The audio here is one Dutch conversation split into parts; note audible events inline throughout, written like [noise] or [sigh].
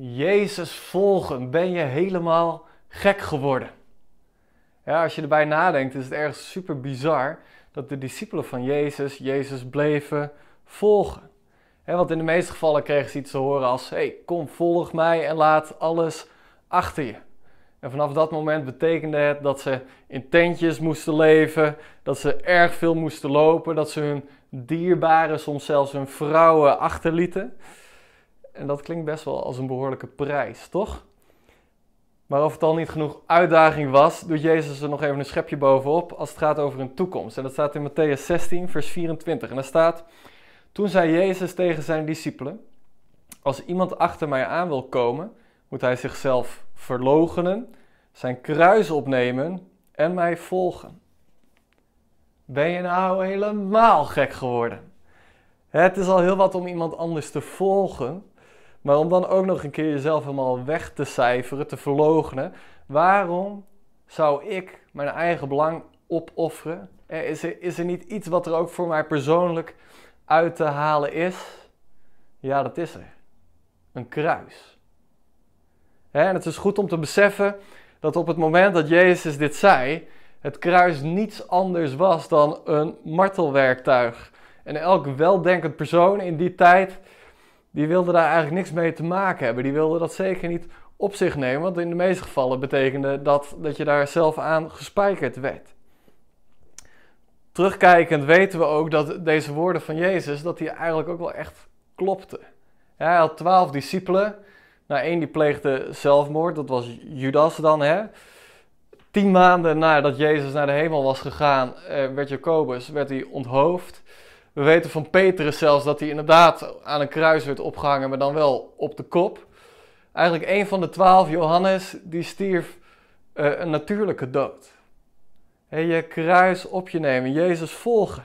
Jezus volgen, ben je helemaal gek geworden? Ja, als je erbij nadenkt, is het erg super bizar dat de discipelen van Jezus Jezus bleven volgen. want in de meeste gevallen kregen ze iets te horen als: hey, kom, volg mij en laat alles achter je. En vanaf dat moment betekende het dat ze in tentjes moesten leven, dat ze erg veel moesten lopen, dat ze hun dierbaren, soms zelfs hun vrouwen achterlieten. En dat klinkt best wel als een behoorlijke prijs, toch? Maar of het al niet genoeg uitdaging was, doet Jezus er nog even een schepje bovenop als het gaat over een toekomst. En dat staat in Matthäus 16, vers 24. En daar staat: Toen zei Jezus tegen zijn discipelen: Als iemand achter mij aan wil komen, moet hij zichzelf verloochenen, zijn kruis opnemen en mij volgen. Ben je nou helemaal gek geworden? Het is al heel wat om iemand anders te volgen, maar om dan ook nog een keer jezelf helemaal weg te cijferen, te verloochenen. Waarom zou ik mijn eigen belang opofferen? Is er, is er niet iets wat er ook voor mij persoonlijk uit te halen is? Ja, dat is er. Een kruis. En het is goed om te beseffen dat op het moment dat Jezus dit zei, het kruis niets anders was dan een martelwerktuig. En elk weldenkend persoon in die tijd die wilde daar eigenlijk niks mee te maken hebben. Die wilde dat zeker niet op zich nemen, want in de meeste gevallen betekende dat dat je daar zelf aan gespijkerd werd. Terugkijkend weten we ook dat deze woorden van Jezus, dat die eigenlijk ook wel echt klopten. hij had twaalf discipelen. Nou, één die pleegde zelfmoord, dat was Judas dan. Hè? Tien maanden nadat Jezus naar de hemel was gegaan, eh, werd Jacobus werd hij onthoofd. We weten van Petrus zelfs dat hij inderdaad aan een kruis werd opgehangen, maar dan wel op de kop. Eigenlijk een van de twaalf, Johannes, die stierf uh, een natuurlijke dood. Hey, je kruis op je nemen, Jezus volgen.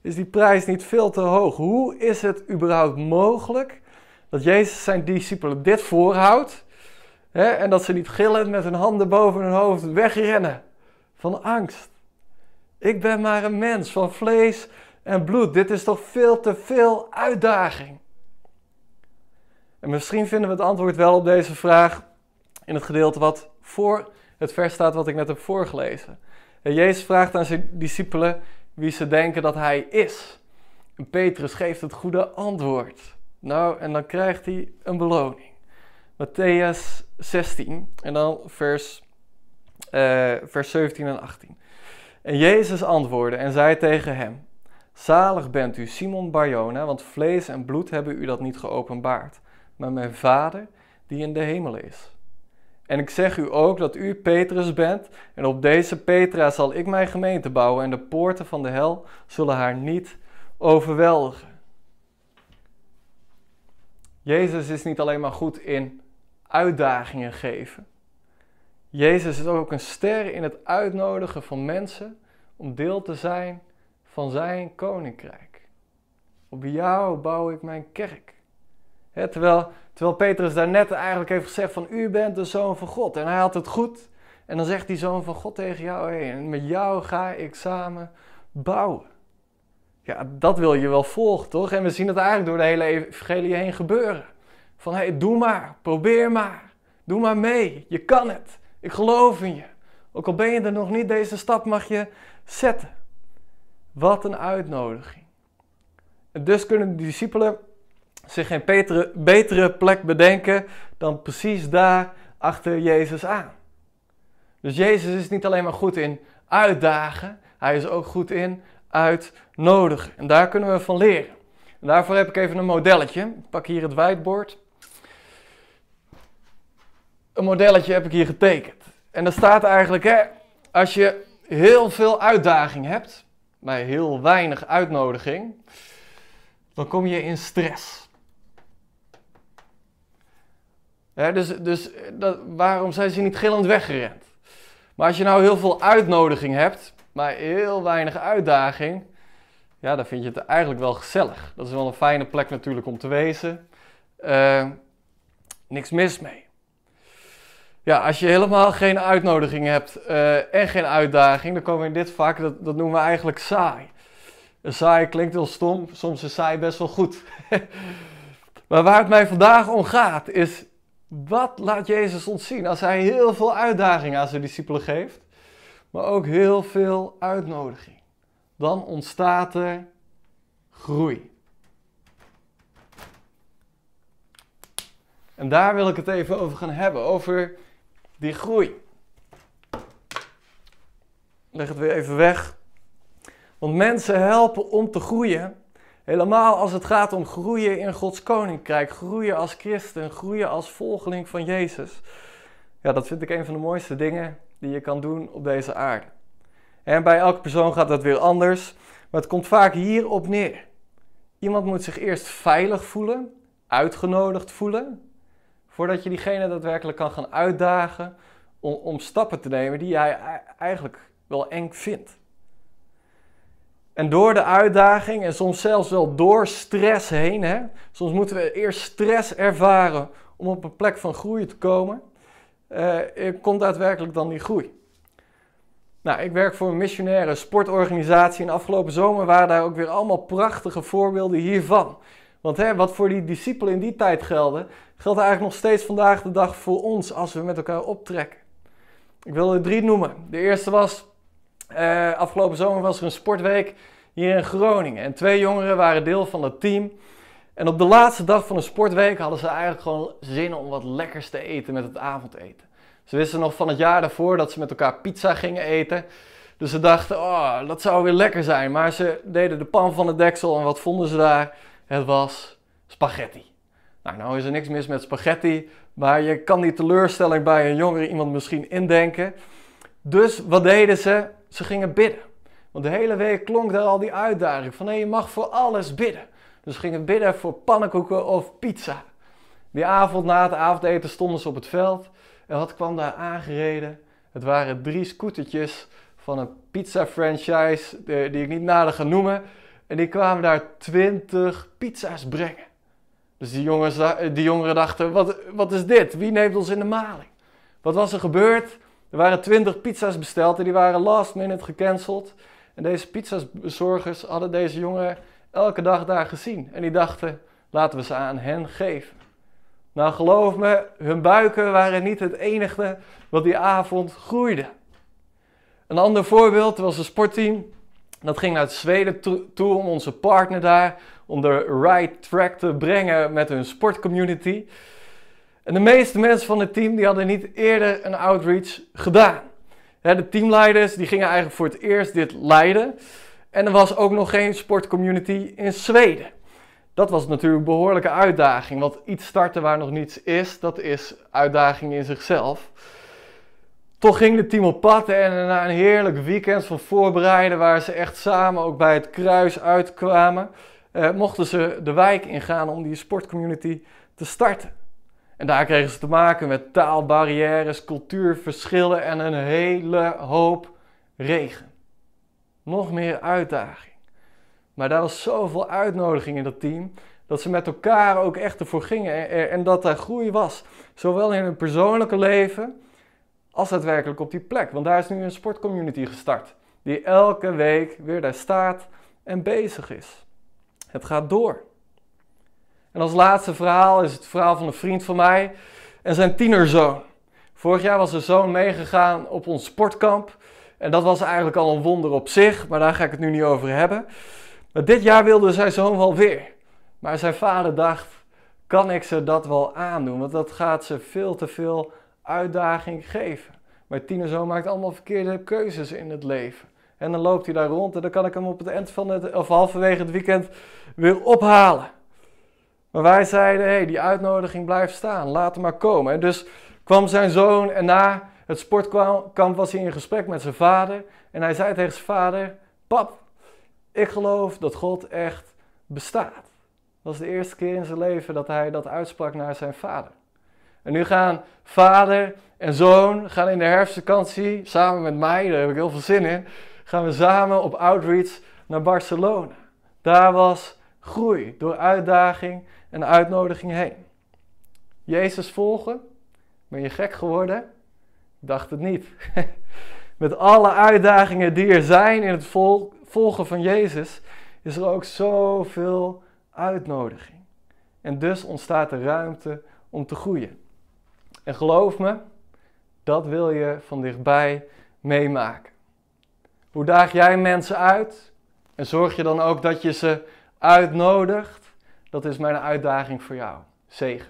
Is die prijs niet veel te hoog? Hoe is het überhaupt mogelijk dat Jezus zijn discipelen dit voorhoudt? Hè, en dat ze niet gillend met hun handen boven hun hoofd wegrennen van angst. Ik ben maar een mens van vlees en bloed. Dit is toch veel te veel uitdaging. En misschien vinden we het antwoord wel op deze vraag in het gedeelte wat voor het vers staat wat ik net heb voorgelezen. En Jezus vraagt aan zijn discipelen wie ze denken dat hij is. En Petrus geeft het goede antwoord. Nou, en dan krijgt hij een beloning. Matthäus 16 en dan vers, uh, vers 17 en 18. En Jezus antwoordde en zei tegen hem: Zalig bent u, Simon Barjona, want vlees en bloed hebben u dat niet geopenbaard, maar mijn Vader die in de hemel is. En ik zeg u ook dat u Petrus bent, en op deze Petra zal ik mijn gemeente bouwen, en de poorten van de hel zullen haar niet overweldigen. Jezus is niet alleen maar goed in uitdagingen geven. Jezus is ook een ster in het uitnodigen van mensen om deel te zijn van zijn koninkrijk. Op jou bouw ik mijn kerk. terwijl, terwijl Petrus daarnet eigenlijk heeft gezegd van u bent de zoon van God. En hij had het goed. En dan zegt die zoon van God tegen jou, hey, en met jou ga ik samen bouwen. Ja, dat wil je wel volgen, toch? En we zien het eigenlijk door de hele evangelie heen gebeuren. Van, hey, doe maar, probeer maar, doe maar mee, je kan het. Ik geloof in je. Ook al ben je er nog niet, deze stap mag je zetten. Wat een uitnodiging. Dus kunnen de discipelen zich geen betere, betere plek bedenken dan precies daar achter Jezus aan. Dus Jezus is niet alleen maar goed in uitdagen, hij is ook goed in uitnodigen. En daar kunnen we van leren. En daarvoor heb ik even een modelletje. Ik pak hier het whiteboard. Een modelletje heb ik hier getekend. En daar staat eigenlijk, hè, als je heel veel uitdaging hebt, bij heel weinig uitnodiging, dan kom je in stress. dus dus dat, waarom zijn ze niet gillend weggerend? Maar als je nou heel veel uitnodiging hebt, maar heel weinig uitdaging, ja, dan vind je het eigenlijk wel gezellig. Dat is wel een fijne plek natuurlijk om te wezen. Uh, niks mis mee. Ja, als je helemaal geen uitnodiging hebt uh, en geen uitdaging, dan komen we in dit vak, dat, dat noemen we eigenlijk saai. Een saai klinkt heel stom, soms is saai best wel goed. [laughs] maar waar het mij vandaag om gaat, is wat laat Jezus ons zien als hij heel veel uitdagingen aan zijn discipelen geeft, maar ook heel veel uitnodiging? Dan ontstaat er groei. En daar wil ik het even over gaan hebben, over die groei. Leg het weer even weg. Want mensen helpen om te groeien. Helemaal als het gaat om groeien in Gods koninkrijk, groeien als christen, groeien als volgeling van Jezus. Ja, dat vind ik een van de mooiste dingen die je kan doen op deze aarde. En bij elke persoon gaat dat weer anders, maar het komt vaak hierop neer. Iemand moet zich eerst veilig voelen, uitgenodigd voelen, voordat je diegene daadwerkelijk kan gaan uitdagen om, om stappen te nemen die jij eigenlijk wel eng vindt. En door de uitdaging en soms zelfs wel door stress heen, hè, soms moeten we eerst stress ervaren om op een plek van groei te komen, uh, komt daadwerkelijk dan die groei. Nou, ik werk voor een missionaire sportorganisatie en afgelopen zomer waren daar ook weer allemaal prachtige voorbeelden hiervan. Want hè, wat voor die discipelen in die tijd gelden, geldt eigenlijk nog steeds vandaag de dag voor ons als we met elkaar optrekken. Ik wil er drie noemen. De eerste was, uh, afgelopen zomer was er een sportweek hier in Groningen. En twee jongeren waren deel van het team. En op de laatste dag van de sportweek hadden ze eigenlijk gewoon zin om wat lekkers te eten met het avondeten. Ze wisten nog van het jaar daarvoor dat ze met elkaar pizza gingen eten. Dus ze dachten, oh, dat zou weer lekker zijn. Maar ze deden de pan van de deksel en wat vonden ze daar? Het was spaghetti. Nou, nou is er niks mis met spaghetti, maar je kan die teleurstelling bij een jongere iemand misschien indenken. Dus wat deden ze? Ze gingen bidden. Want de hele week klonk daar al die uitdaging van nee, je mag voor alles bidden. Dus ze gingen bidden voor pannenkoeken of pizza. Die avond na het avondeten stonden ze op het veld. En wat kwam daar aangereden? Het waren drie scootertjes van een pizza franchise die ik niet nader ga noemen. En die kwamen daar twintig pizza's brengen. Dus die, jongens, die jongeren dachten, wat, wat is dit? Wie neemt ons in de maling? Wat was er gebeurd? Er waren twintig pizza's besteld en die waren last minute gecanceld. En deze pizzabezorgers hadden deze jongen elke dag daar gezien. En die dachten, laten we ze aan hen geven. Nou geloof me, hun buiken waren niet het enige wat die avond groeide. Een ander voorbeeld was een sportteam. Dat ging naar Zweden toe om onze partner daar om de right track te brengen met hun sportcommunity. En de meeste mensen van het team die hadden niet eerder een outreach gedaan. De teamleiders die gingen eigenlijk voor het eerst dit leiden. En er was ook nog geen sportcommunity in Zweden. Dat was natuurlijk een behoorlijke uitdaging, want iets starten waar nog niets is, dat is uitdaging in zichzelf. Toch ging het team op pad en na een heerlijk weekend van voorbereiden, waar ze echt samen ook bij het kruis uitkwamen, eh, mochten ze de wijk ingaan om die sportcommunity te starten. En daar kregen ze te maken met taalbarrières, cultuurverschillen en een hele hoop regen. Nog meer uitdaging. Maar daar was zoveel uitnodiging in dat team dat ze met elkaar ook echt ervoor gingen en dat daar groei was. Zowel in hun persoonlijke leven als daadwerkelijk op die plek. Want daar is nu een sportcommunity gestart die elke week weer daar staat en bezig is. Het gaat door. En als laatste verhaal is het verhaal van een vriend van mij en zijn tienerzoon. Vorig jaar was zijn zoon meegegaan op ons sportkamp. En dat was eigenlijk al een wonder op zich, maar daar ga ik het nu niet over hebben. Maar dit jaar wilde zijn zoon wel weer. Maar zijn vader dacht, kan ik ze dat wel aandoen? Want dat gaat ze veel te veel uitdaging geven. Mijn tienerzoon maakt allemaal verkeerde keuzes in het leven. En dan loopt hij daar rond en dan kan ik hem op het eind van het, of halverwege het weekend weer ophalen. Maar wij zeiden, hé, hey, die uitnodiging blijft staan, laat hem maar komen. En dus kwam zijn zoon en na het sportkamp was hij in gesprek met zijn vader. En hij zei tegen zijn vader, pap, ik geloof dat God echt bestaat. Dat was de eerste keer in zijn leven dat hij dat uitsprak naar zijn vader. En nu gaan vader en zoon gaan in de herfstvakantie samen met mij, daar heb ik heel veel zin in, gaan we samen op outreach naar Barcelona. Daar was groei door uitdaging en uitnodiging heen. Jezus volgen? Ben je gek geworden? Ik dacht het niet. [laughs] Met alle uitdagingen die er zijn in het volgen van Jezus, is er ook zoveel uitnodiging. En dus ontstaat er ruimte om te groeien. En geloof me, dat wil je van dichtbij meemaken. Hoe daag jij mensen uit? En zorg je dan ook dat je ze uitnodigt? Dat is mijn uitdaging voor jou. Zegen.